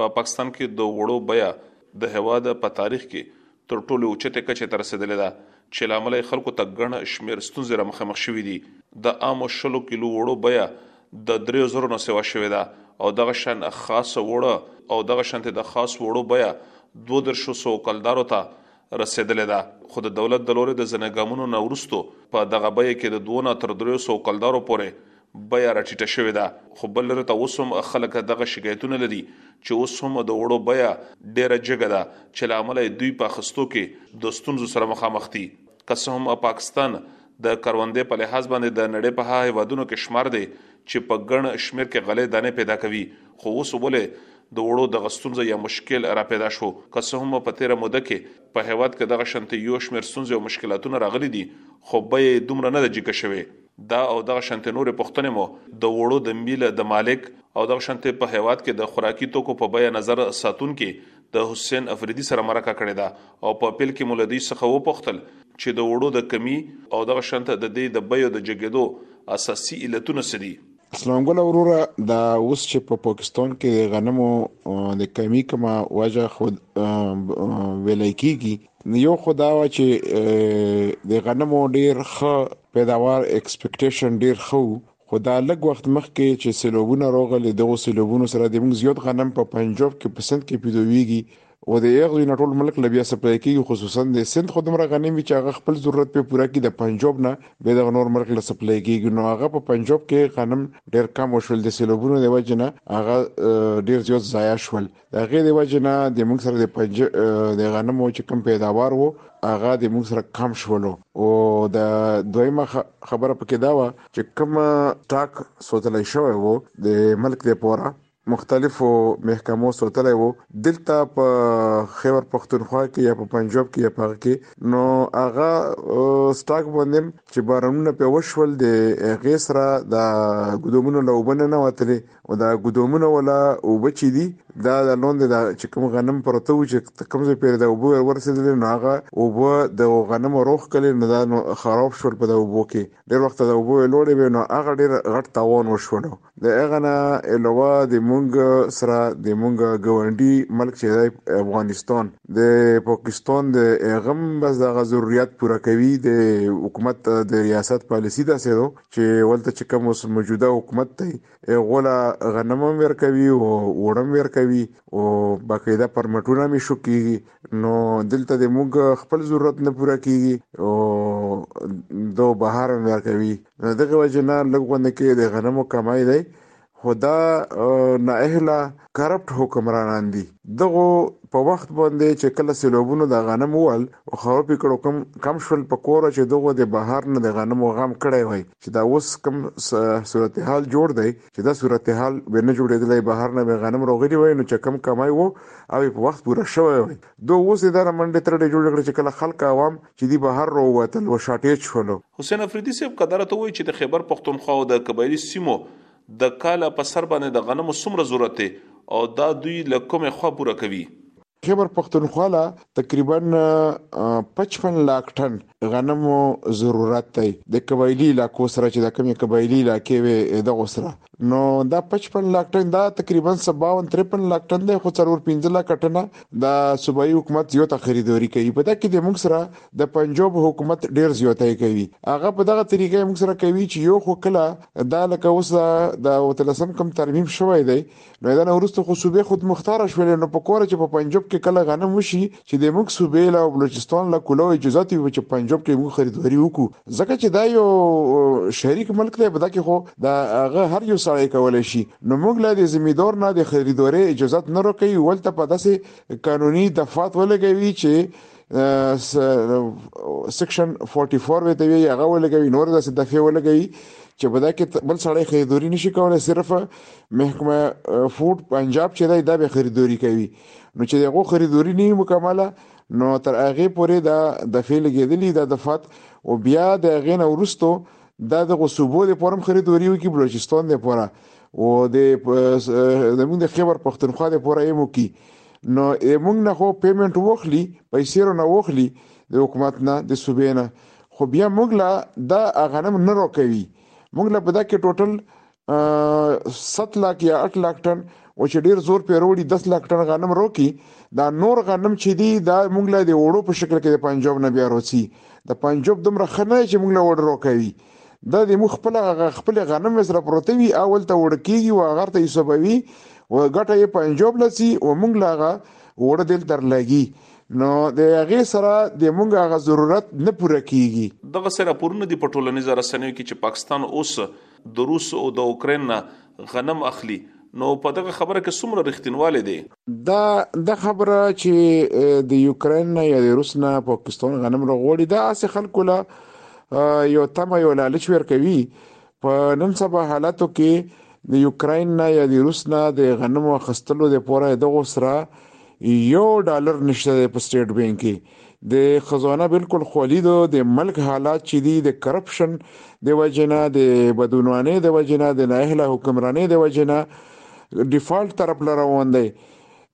په پاکستان کې د غوړو بیه د هېواد په تاریخ کې تر ټولې اوچتې کچې ته رسېدلې ده چې له امله یې خلکو ته ګڼ شمېر ستونزې را مخامخ شوې دي. د عامو شلو کیلو اوړو بیه د درېیو زرو نه سوا شوې ده او دغه شان خاص اوړه او دغه شانتې د خاص اوړو بیه دوه دېرشو سوو کلدارو ته رسېدلې ده، خو د دولت د لورې د ځنې ګامونو نه وروسته په دغه بیه کې د دوو نه تر دریو سوو کلدارو پورې بیه را ټیټه شوې ده، خو بل لورې ته اوس هم خلک دغه شکایتونه لري چې اوس هم د اوړو بیه ډېره جګه ده چې له امله یې دوی په اخیستو کې د ستونزو سره مخامخ دي که څه هم پاکستان د کروندې په لحاظ باندې د نړې په هغه هېوادونو کې شمار دی چې په ګڼ شمېر کې غلې دانې پېدا کوي خو اوس ولې د اوړو دغه ستونزه یا مشکل را پېدا شو که څه هم په تېره موده کې په هېواد کې دغه شانتې یو شمېر ستونزې او مشکلاتونه راغلي دي خو بیه یې دومره نه ده جیکه شوې دا او دغه شانتې نورې پوښتنې مو د اوړو د میل د مالک او دغه شانتې په هېواد کې د خوراکي توکو په بیه نظر ساتونکي د حسېن افريدي سره مرکه کړې ده او په پيل کې مو له دوی څخه وپوښتل چې د اوړو د کمي او دغه شانته د دې د بيو د جګېدو اساسي علتونه څه دي؟ اسلام ګله وروره دا اوس چې په پاکستان کې د غنمو د کمی کومه وجه خود ویلی کیږي یو خو دا وه چې د غنمو ډیر ښه پیداوار ایکسپیکټیشن ډیر ښه خو دا لږ وخت مخکې چې سیلوبونه روغلې دغو سیلوبونو سره د موږ زیات غنم په پنجاب کې په سند کې پیدویږي او د یغ نه ټول ملک له بیا سپلای کیږي خصوصا د سند خو دومره غنم وي چې هغه خپل ضرورت په پوره کې د پنجاب نه به دغه نور ملک له سپلای کیږي نو هغه په پنجاب کې غنم ډیر کم وشول د سیلوبونو د وجه نه هغه ډیر زیات ضایع شول د هغې د وجې نه د موږ سره د پنج د غنمو چې کم پیداوار وو هغه د موږ سره کم شولو او د دویمه خبره پکې دا و چې کم ټاک سوتلای شوی وو د ملک د پورا مختلفو محکمو سوتلای وو دلته په خیبر پښتونخوا کې یا په پنجاب کې یا په کې نو هغه سٹاک باندې چې بارونونه په وشول د غیسرا د ګدومونو لوبنه نه وتلې او دا ګدومونه ولا اوبه چې دي دا د لوند دا چې کوم غنم پرته و چې کوم ځای پیر دا اوبه ور ورسېدل نو هغه اوبه د غنم روخ کړي نو دا نو خراب شول په دا اوبو کې ډېر وخت دا اوبه لوړې وې نو هغه ډېر غټ تاوان وشول د هغه نه علاوه د مونږ سره د مونږ ګاونډي ملک چې دی افغانستان د پاکستان د هغه هم بس دغه ضرورت پوره کوي د حکومت د ریاست پالیسي داسې ده چی ولته چی کوم اوس موجوده حکومت دی غوله غنم هم ورکوي او اوړم ورکوي او باقاعده پرمټونه می شو کیږي نو دلته د موږ خپل ضرورت نه پوره کیږي او دو بهر هم ورکوي نو دغه وجه نه لګونه کې د غنمو کمای دی خو دا نااهله کرپټ حکمرانان دي دغو په وخت باندې چې کله سیلابونو د غنم وال او خروپی کړو کم کم شول په کور چې دغو د بهر نه د غنمو غم کړی وای چې دا اوس کم صورتحال جوړ دی چې دا صورتحال به نه جوړېدلی بهر نه به غنم راغلی وای نو چې کم کمای وو او په وخت پوره شوی وای دو اوس د منډې ترډې جوړ کړ چې کله خلک عوام چې دی بهر راووتل و شاټیج شولو حسین افریدی صاحب که دا راته ووایی چی د خیبر پښتونخوا او د قبایلی سیمو د کاله په سر باندی د غنمو څومره ضرورت دی او دا دوی له کومه خوا پوره کوی. خیبر پښتونخوا له تقریبا پچپن لاک ټن غنمو ضرورت دی د قبایلی علاقو سره چی دا کومی قبایلی علاقی وی دغو سره نو دا پچپن لاک ټن دا تقریبا څه باون ترپن لاک ټن دی خو څلور پنځه لاک ټنه د صوبایي حکومت زیوته خریدوري کوي په دا کې د موږ سره د پنجوب حکومت ډیر زیوته کوي هغه په دغه طریقه موږ سره کوي چې یو خو کله دا لکه اوس د اوتلسم کم ترمیم شوی دی نو دا نه ورسته خو صوبې خود مختار شولې نو په کوره چې په پنجوب کې کله غنم وشي چې د موږ صوبې له او بلوچستان له کولو اجازت وي چې پنجاب کې موږ خریدوري وکړو ځکه چې دا یو شریک ملک دی په دکې خو دا هغه هر یو سړی کولای شي نو موږ له د زمیدور نه د خریدوري اجازت نه راکوي ولته په داسې قانوني دفات ولګوي چې سیکشن 44 وي ته یې هغه ولګوي نور داسې دفعه ولګوي چې په دا کې بل سړی خریدوري نشي کولای صرف محکمه فوډ پنجاب چې دی دا به خریدوري کوي نو چې د هغو خریدوري نه وي مکمله نو تر هغې پورې دا دفعې لګېدلي دا دفات او بیا د هغې نه وروسته دا دغو صوبو د پورم خریدوري وکړي بلوچستان د پوره او د زمونږ د خیبر پښتونخوا د پوره یې وکړي نو موږ نه خو پیمنټ وخلی پیسې رو نه وخلی د حکومت نه د صوبې نه خو بیا موږ لا دا غنم نه روکوي موږ لا په دا کې ټوټل ست لاک یا اټ لاک ټن او چې ډیر زور پې وروړي 10 لاک ټن غنم روکي دا نور غنم چې دی دا موږ له دې وړو په شکل کې د پنجاب نه بیا روسي د پنجاب دومره ښه نه چې موږ له وړ روکوي دا د موږ خپل خپل غنم سره پروت وي اول ته وړ کیږي او هغه ته یسبوي او ګټه یې پنجاب لسی او موږ له هغه وړ دل تر لګي نو د هغه سره د موږ هغه ضرورت نه پوره کیږي دغه سره پورونه دی په ټولنیزه رسنیو کې چې پاکستان اوس د روس او د اوکراین نه غنم اخلي نو په دغه خبره کې څومره رښتینوالی دی؟ دا دا خبره چې د یوکراین نه یا د روس نه پاکستان غنم راغواړي دا هسې خلکو له یو تمه یو لالچ ورکوي په نن سبا حالاتو کې د یوکراین نه یا د روس نه د غنمو اخیستلو لپاره دغو سره یو ډالر نشته دی په سټیټ بانک کې د خزانه بالکل خولی دو د ملک حالات چې دي د کرپشن د وجنه د بدونوانه د وجنه د ناهله حکمرانه د وجنه ډیفالت طرف لروان دی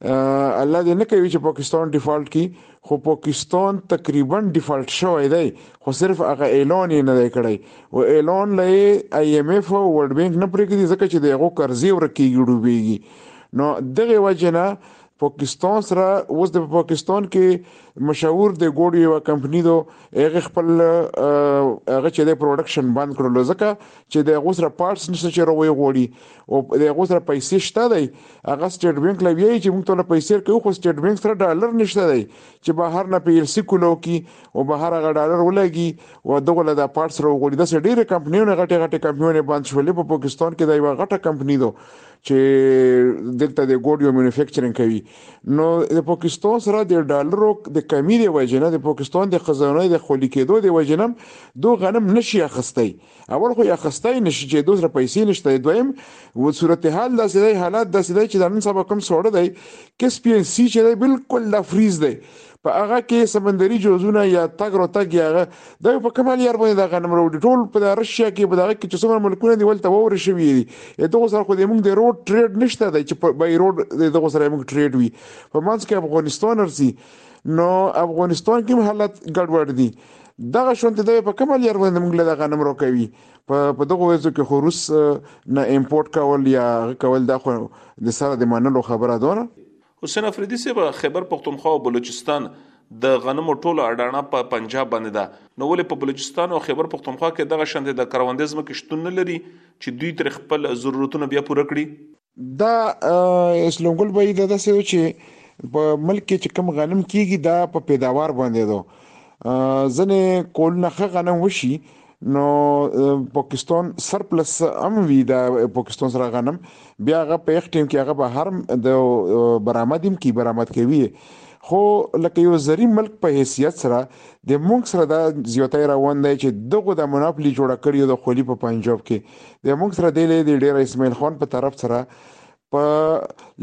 الله دې نه کوي چې پاکستان ډیفالت کی خو پاکستان تقریبا ډیفالت شوی دی خو صرف هغه اعلان یې نه دی کړی او اعلان لې آی ایم ایف او ورلد بانک نه پرېږدي ځکه چې دغه قرضې ورکیږي ډوبېږي نو دغه وجنه پاکستان سره اوس د پاکستان کې مشهور د ګوډ یو کمپنی دو هغه خپل هغه چې د پروډکشن بند کړل ځکه چې د هغه سره پارټس نشته چې روي غوړي او د هغه سره پیسې شته دی هغه سټیټ بانک لوي چې موږ ته پیسې کوي خو سټیټ بانک سره ډالر نشته دی چې بهر نه پیل سی کولو کی او بهر هغه ډالر ولګي او دغه له پارټس روغوړي د ډیره کمپنیونه غټه غټه کمپنیونه بند شولې په پاکستان کې دا یو غټه کمپنی دو چې دلته د ګوډیو مینوفیکچرینګ کوي نو د پاکستان سره د ډالرو د کمی دی وجنه د پاکستان د خزانه د خولي کېدو دی وجنه دو غنم نشي اخستای اول خو اخستای نشي چې دوی سره پیسې نشته دویم و صورتحال داسې دی حالات داسې دی چې د نن سبا کوم سوړ دی کسپین سی چې دی بالکل د فریز دی په هغه کې سمندري جوزونه یا تګ رو تګ یا دا په کمال یار باندې دا غنم روډ ټول په رشیا کې په دغه کې چې څومره ملکونه دی ولته وور شوی دی دغه سره خو د موږ د روډ ټریډ نشته دی چې په بای روډ دغه سره موږ ټریډ وي په منځ کې افغانستان ورسي نو افغانستان کې حالت ګډوډ دي دغه شونته دی په کمال یار باندې موږ له غنم رو کوي په دغه وځو کې خو روس نه امپورټ کول یا کول دا خو د سره د منلو خبره ده حسین افریدی صیب خیبر پښتونخوا او بلوچستان د غنمو ټوله اډاڼه په پنجاب باندې ده نو ولې په بلوچستان او خیبر پښتونخوا کې دغه شانتې د کروندې ځمکې شتون نه لري چې دوی تر خپل ضرورتونه بیا پوره کړي دا اسلام ګل بای دا داسې و چې په ملک کې چې کم غنم کیږي دا په پیداوار باندې دو ځنې کولونه ښه غنم وشي نو پاکستان سرپلس هم وی دا پاکستان سره غنم بیا هغه په یخ ټیم کې هغه به هر د برآمد هم کی برآمد کوي خو لکه یو زری ملک په حیثیت سره د مونږ سره دا زیاتای روان دی چې دغه د مناپلی جوړه کړی د خولی په پنجاب کې د مونږ سره دی لې ډیر اسماعیل خان په طرف سره په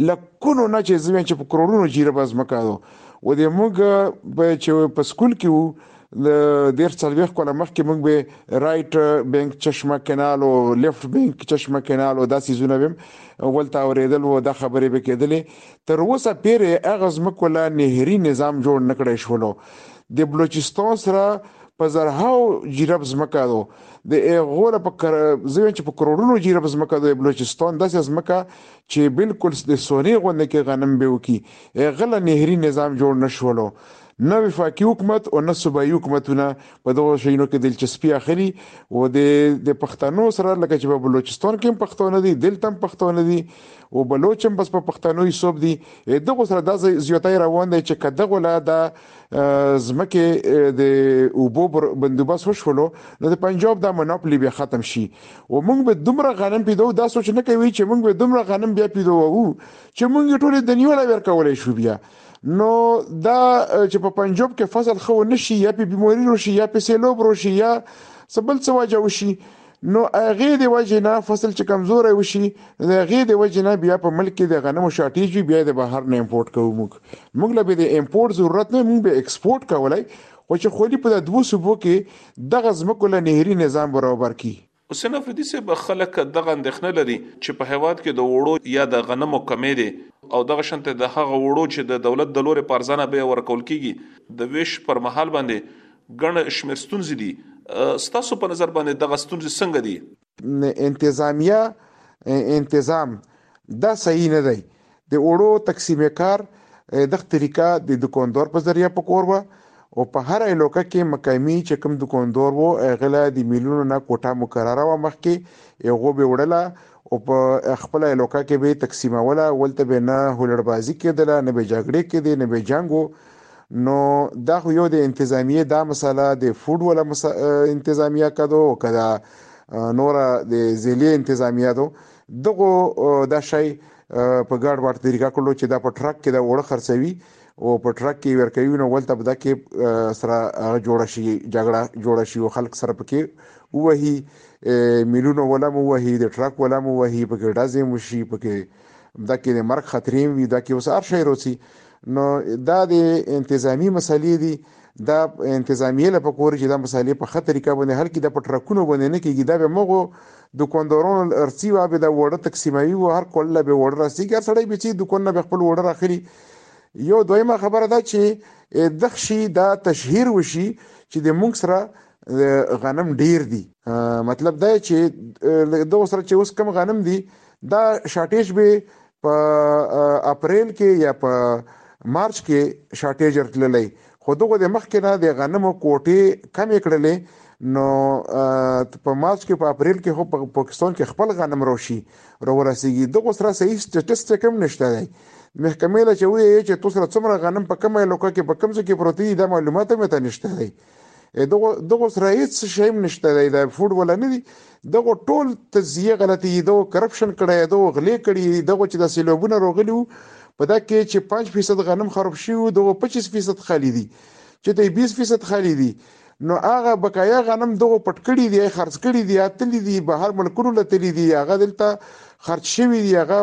لکونو نه چې زمې چې په کرورونو جیره بس مکادو و دې موږ به چې په سکول کې وو د دیر څلويخ کله مخکې موږ به رائټ بانک چشمه کینال او لیفت بانک چشمه کینال او داسې زونه بیم ولته اوریدل وو د خبرې به کېدلې تر اوسه پیرې اغه زمکو لا نهري نظام جوړ نکړې شولو د بلوچستان سره په زرهاو جیرب زمکه دو د هغو له په کر... زه وایم چې په کروړونو جیرب ځمکه د بلوچستان داسې ځمکه چې بالکل د سونې غوندې کې غنم به وکړي هغه له نهري نظام جوړ نه شولو نه وفاقي حکومت او نه صوبایي حکومتونه په دغو شیونو کې دلچسپي اخلي او د د پښتنو سره لکه چې په بلوچستان کې هم پښتانه دي دلته هم پښتانه دي او بلوچ هم بس په پښتنو یې صوب دي دغو سره دا زیاتی روان دی چې که دغو له دا زمکه د اوبو بندوبس وشولو نو د پنجاب دا مناپلی بیا ختم شي او موږ به دومره غنم پیدو دا سوچ نه کوي چې موږ به دومره غنم بیا پیدو وو چې موږ ټول د نیول ور کولای شو بیا نو دا چې په پنجاب کې فصل خو نشي یا په بیماری روشي یا په سیلوب روشي یا سبل څه وجه وشي نو هغې د وجې نه فصل چې کمزوری وشي د هغې د وجې نه بیا په ملک کې د غنمو شارټیج وي بیا یې د بهر نه امپورټ کوو موږ موږ له به د امپورټ ضرورت نه موږ به ایکسپورټ کولای خو چې خولي په د دوو صوبو کې دغه ځمکو له نهري نظام برابر کړي. حسین افریدي صاحب خلک دغه اندېښنه لري چې په هېواد کې د اوړو یا د غنمو کمی دی او دغه شانته د هغه اوړو چې د دولت د لورې په ارزانه بیه ورکول کېږي د وېش پر مهال باندې ګڼ شمېر ستونزې دي، ستاسو په نظر باندې دغه ستونزې څنګه دي؟ انتظامیه انتظام دا صحیح نه دی د اوړو تقسیم کار دغه طریقه د دکاندار په ذریعه په کور وه او په هر علاقه کې مقامی چې کوم دکاندار وو هغه له د میلونو نه کوټه مقرره وه مخکې هغو به وړله او په خپله علوکه کې به یې تقسیموله، هلته به نه هولړبازي کېدله، نه به جګړې کېدې، نه به جنګ و، نو دا خو یو د انتظامیې دا مساله د فوډ وله انتظامیه که دو او که دا نوره د ضلعې انتظامیه دو، دغو دا شی په ګډ وډ طریقه کړلو چې دا په ټرک کې دا اوړه خرڅوي، او په ټرک کې ورکوي نو ولته په دکې سره هغه جوړه شي جګړه جوړه شي او خلک سره پکې وهي میلونه ولم وهي د ټرک ولم وهي پکې ډزې مشي پکې دکې د مرګ خطرې وي دکې اوس هر شی روسي نو دا د انتظامی مسلې دي دا انتظامیه له پکور چې دا مسلې په خطر کې باندې حل کې د پټرکونو باندې نه کېږي دا به مغو دکاندارانو ارڅي وه به د وړه تقسیموي و هر کله به وړه راسي هر سړی به چې دکان نه به خپل وړه راخلي یو دویمه خبره ده چې دخشي دا تشهیر وشي چې د مونږ سره غنم ډیر دي مطلب دا چې د سره چې اوس کم غنم دي دا شارټیج به په اپریل کې یا په مارچ کې شارټیج راتللی خو دغه د مخکې نه د غنمو کوټې کمې کړلې نو په مارچ کې په اپریل کې خو په پاکستان کې خپل غنم روشي راورسیږي دغو سره صحیح سټیټسټیک هم نشته دی د محکمې له چې ویې چې تو سره څومره غنم په کومه علاقه کې په کوم ځای کې پروت دي دا معلومات هم ته نشته دی دغو دغو سره هیڅ شی هم نشته دی دا فوډ ولا نه دي دغو ټول تجزیه غلطي دي دغو کرپشن کړی دی دغو غلې کړي دي دغو چې دا سیلابونه راغلي وو په دا کې چې پنځ فیصد غنم خراب شوي وو دغو پچیس فیصد خالي دي چې دی بیس فیصد خالي دي نو هغه بقایا غنم دغو پټ کړي دي، خرڅ کړي دي، یا تللي دي، بهر ملکونو له تللي دي، یا هغه دلته خرڅ شوي دي، هغه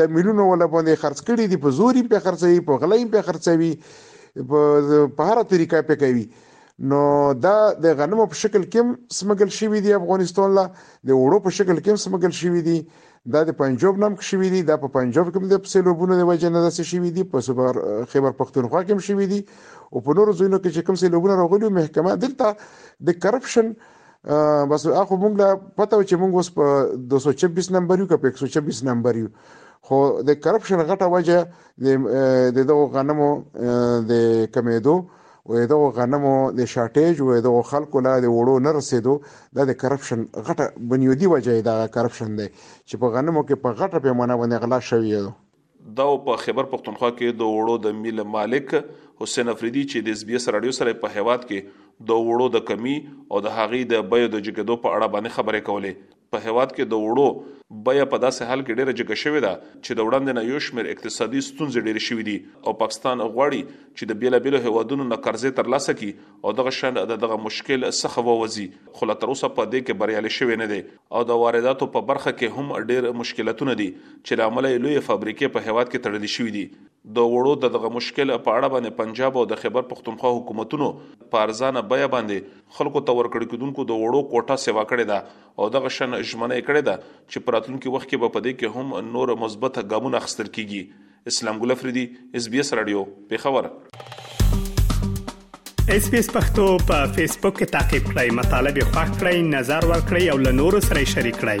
د میلونو ولا باندې خرڅ کړي دي، په زور یې پرې خرڅوي، په غله یې پرې خرڅوي، په هره طریقه پرې کوي. نو دا د غنمو په شکل کې هم سمګل شوي دي افغانستان له، د اوړو په شکل کې هم سمګل شوي دي، دا د پنجوب نام کې شوي دي دا په پنجوب کې هم د سیلوبونو د وجې نه داسې شوي دي په صوبه خیبر پښتونخوا کې هم شوي دي او په نورو ځایونو کې چې کوم سیلوبونه راغلي محکمه دلته د کرپشن بس اخو مونږ لا پته و چې مونږ اوس په 226 نمبر یو که په 126 نمبر یو خو د کرپشن غټه وجه د دغو غنمو د کمیدو اویدغو غنمو د شاټیج اویدغو خلکو لا د اوړو نه رسیدو دا د کرپشن غټه بنیودی وجه یې دغه کرپشن دی چې په غنمو کې په غټه پیمانه باندې غلا شوی او دا او په خیبر پښتونخوا کې د اوړو د میل مالک حسین افریدی چې د اس بي اس راډیو سره په هیواد کې د اوړو د کمی او د هغې د بیو د جګیدو په اړه باندې خبرې کولې په هېواد کې د اوړو بیه په داسې حال کې ډېره جګه شوې ده چې د وړاندې نه یو شمېر اقتصادي ستونزې ډېرې شوې دي او پاکستان غواړي چې د بېلابېلو هېوادونو نه قرضې ترلاسه کړي او دغه شان د دغه مشکل څخه ووځي خو لا تر اوسه په دې کې بریالی شوی نه دی او د وارداتو په برخه کې هم ډېر مشکلتونه دي چې له امله یې لویې فابریکې په هېواد کې تړلې شوې دي د اوړو د دغه مشکل په اړه باندې پنجاب او د خېبر پښتونخوا حکومتونو په ارزانه بیه باندې خلکو ته ورکړل کېدونکو د اوړو کوټه سېوا کړې ده او دغه شان ژمنه یې کړې ده چې په راتلونکي وخت کې به په دې کې هم نور مثبت ګامونه اخیستل کېږي. اسلام ګل افریدي، اس بي اس راډیو، پېښور. اس بي اس پښتو په فیسبوک کې تا کې پلی مطلب یو فاک کړئ نظر ور کړئ او له نورو سره شریک کړئ.